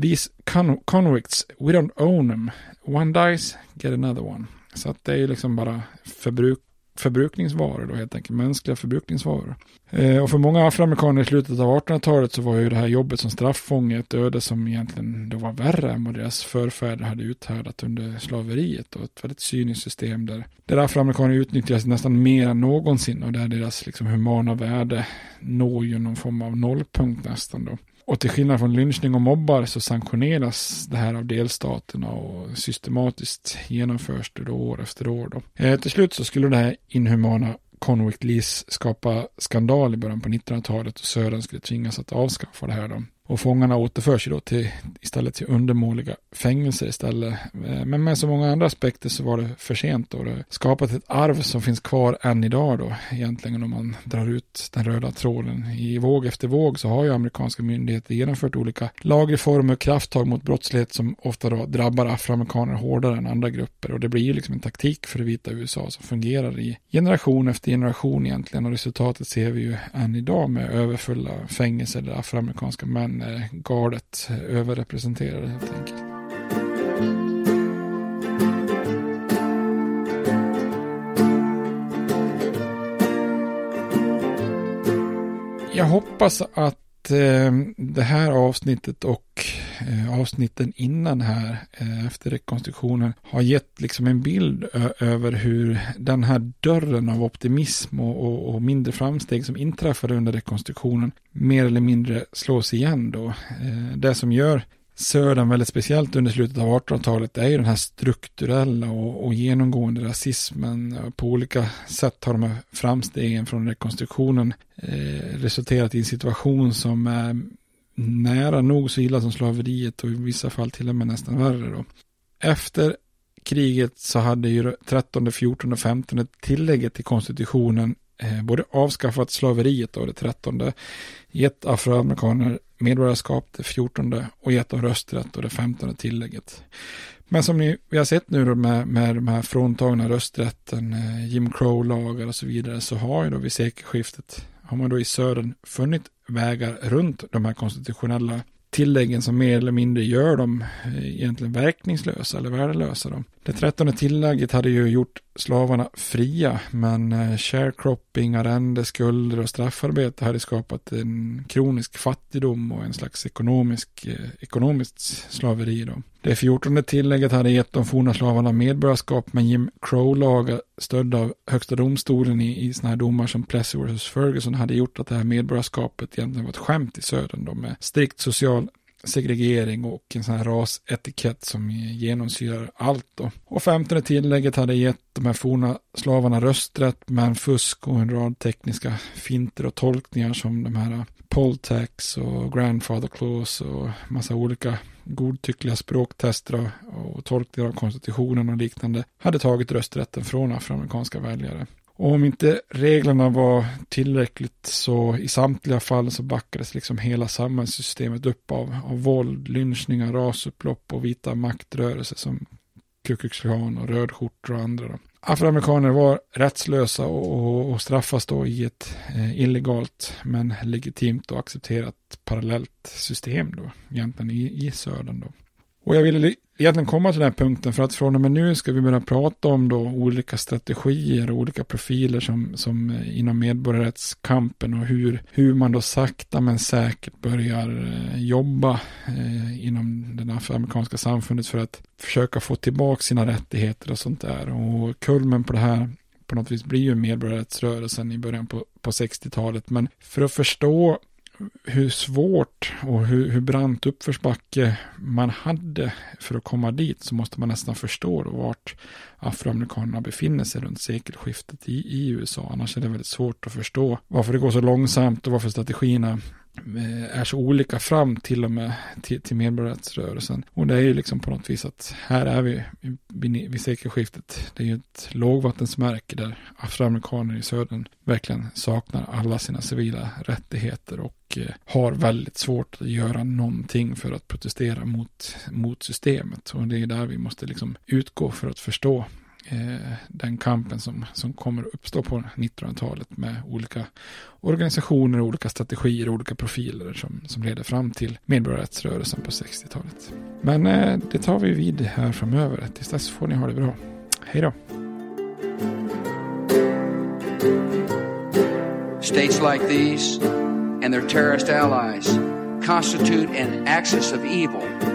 These con convicts, we don't own them. One dies, get another one. Så att det är ju liksom bara förbruk förbrukningsvaror då helt enkelt, mänskliga förbrukningsvaror. Eh, och för många afroamerikaner i slutet av 1800-talet så var ju det här jobbet som straffånge ett öde som egentligen då var värre än vad deras förfäder hade uthärdat under slaveriet och ett väldigt cyniskt system där, där afroamerikaner utnyttjas nästan mer än någonsin och där deras liksom humana värde når ju någon form av nollpunkt nästan då. Och till skillnad från lynchning och mobbar så sanktioneras det här av delstaterna och systematiskt genomförs det då år efter år. Då. Eh, till slut så skulle det här inhumana Conwick Lease skapa skandal i början på 1900-talet och Södern skulle tvingas att avskaffa det här då. Och fångarna återförs ju då till, istället till undermåliga fängelser istället. Eh, men med så många andra aspekter så var det för sent då. Det skapat ett arv som finns kvar än idag då. Egentligen om man drar ut den röda tråden. I våg efter våg så har ju amerikanska myndigheter genomfört olika lagreformer och krafttag mot brottslighet som ofta då drabbar afroamerikaner hårdare än andra grupper. Och det blir ju liksom en taktik för det vita USA som fungerar i generation efter generation egentligen. Och resultatet ser vi ju än idag med överfulla fängelser där afroamerikanska män Eh, är galet överrepresenterade helt enkelt. Jag hoppas att eh, det här avsnittet och eh, avsnitten innan här eh, efter rekonstruktionen har gett liksom en bild över hur den här dörren av optimism och, och, och, mindre framsteg som inträffade under rekonstruktionen mer eller mindre slås igen då. Eh, det som gör Södern väldigt speciellt under slutet av 1800-talet är ju den här strukturella och, och, genomgående rasismen. På olika sätt har de här framstegen från rekonstruktionen eh, resulterat i en situation som är nära nog så illa som slaveriet och i vissa fall till och med nästan värre. Då. Efter kriget så hade ju 13, 14 och 15 tillägget till konstitutionen eh, både avskaffat slaveriet och det 13, gett afroamerikaner medborgarskap det 14 och gett dem rösträtt och det 15 tillägget. Men som ni, vi har sett nu då med, med de här fråntagna rösträtten, eh, Jim Crow-lagar och så vidare, så har ju då vid sekelskiftet, har man då i södern funnit vägar runt de här konstitutionella tilläggen som mer eller mindre gör dem eh, egentligen verkningslösa eller värdelösa. Då. Det trettonde tillägget hade ju gjort slavarna fria, men eh, sharecropping, arrende, skulder och straffarbete hade skapat en kronisk fattigdom och en slags ekonomisk, eh, ekonomiskt slaveri. Då. Det fjortonde tillägget hade gett de forna slavarna medborgarskap, men Jim Crow-lagar stödda av högsta domstolen i, i sådana här domar som Plessy vs. Ferguson hade gjort att det här medborgarskapet egentligen var ett skämt i södern. Då, med strikt social segregering och en sån här rasetikett som genomsyrar allt då. Och femtonde tillägget hade gett de här forna slavarna rösträtt men fusk och en rad tekniska finter och tolkningar som de här polltax och grandfather clause och massa olika godtyckliga språktester och tolkningar av konstitutionen och liknande hade tagit rösträtten från afroamerikanska väljare. Och om inte reglerna var tillräckligt så i samtliga fall så backades liksom hela samhällssystemet upp av, av våld, lynchningar, rasupplopp och vita maktrörelser som Ku Klux Klan och rödskjortor och andra. Då. Afroamerikaner var rättslösa och, och, och straffas då i ett eh, illegalt men legitimt och accepterat parallellt system då, egentligen i, i södern då. Och jag ville egentligen komma till den här punkten för att från och med nu ska vi börja prata om då olika strategier och olika profiler som, som eh, inom medborgarrättskampen och hur, hur man då sakta men säkert börjar eh, jobba eh, inom det afroamerikanska samfundet för att försöka få tillbaka sina rättigheter och sånt där. Och kulmen på det här på något vis blir ju medborgarrättsrörelsen i början på, på 60-talet. Men för att förstå hur svårt och hur, hur brant uppförsbacke man hade för att komma dit så måste man nästan förstå då vart afroamerikanerna befinner sig runt sekelskiftet i, i USA. Annars är det väldigt svårt att förstå varför det går så långsamt och varför strategierna Eh, är så olika fram till och med till, till medborgarrättsrörelsen. Och det är ju liksom på något vis att här är vi vid, vid sekelskiftet. Det är ju ett lågvattensmärke där afroamerikaner i södern verkligen saknar alla sina civila rättigheter och eh, har väldigt svårt att göra någonting för att protestera mot, mot systemet. Och det är där vi måste liksom utgå för att förstå Eh, den kampen som, som kommer att uppstå på 1900-talet med olika organisationer, olika strategier, olika profiler som, som leder fram till medborgarrättsrörelsen på 60-talet. Men eh, det tar vi vid här framöver. Tills dess får ni ha det bra. Hej då! States like these and their terrorist allies constitute an axis of evil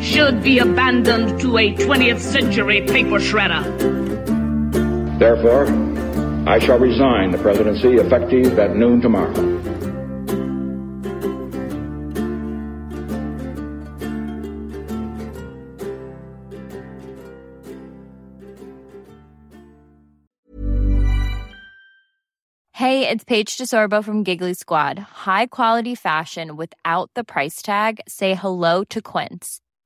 should be abandoned to a 20th century paper shredder. Therefore, I shall resign the presidency effective at noon tomorrow. Hey, it's Paige DeSorbo from Giggly Squad. High quality fashion without the price tag. Say hello to Quince.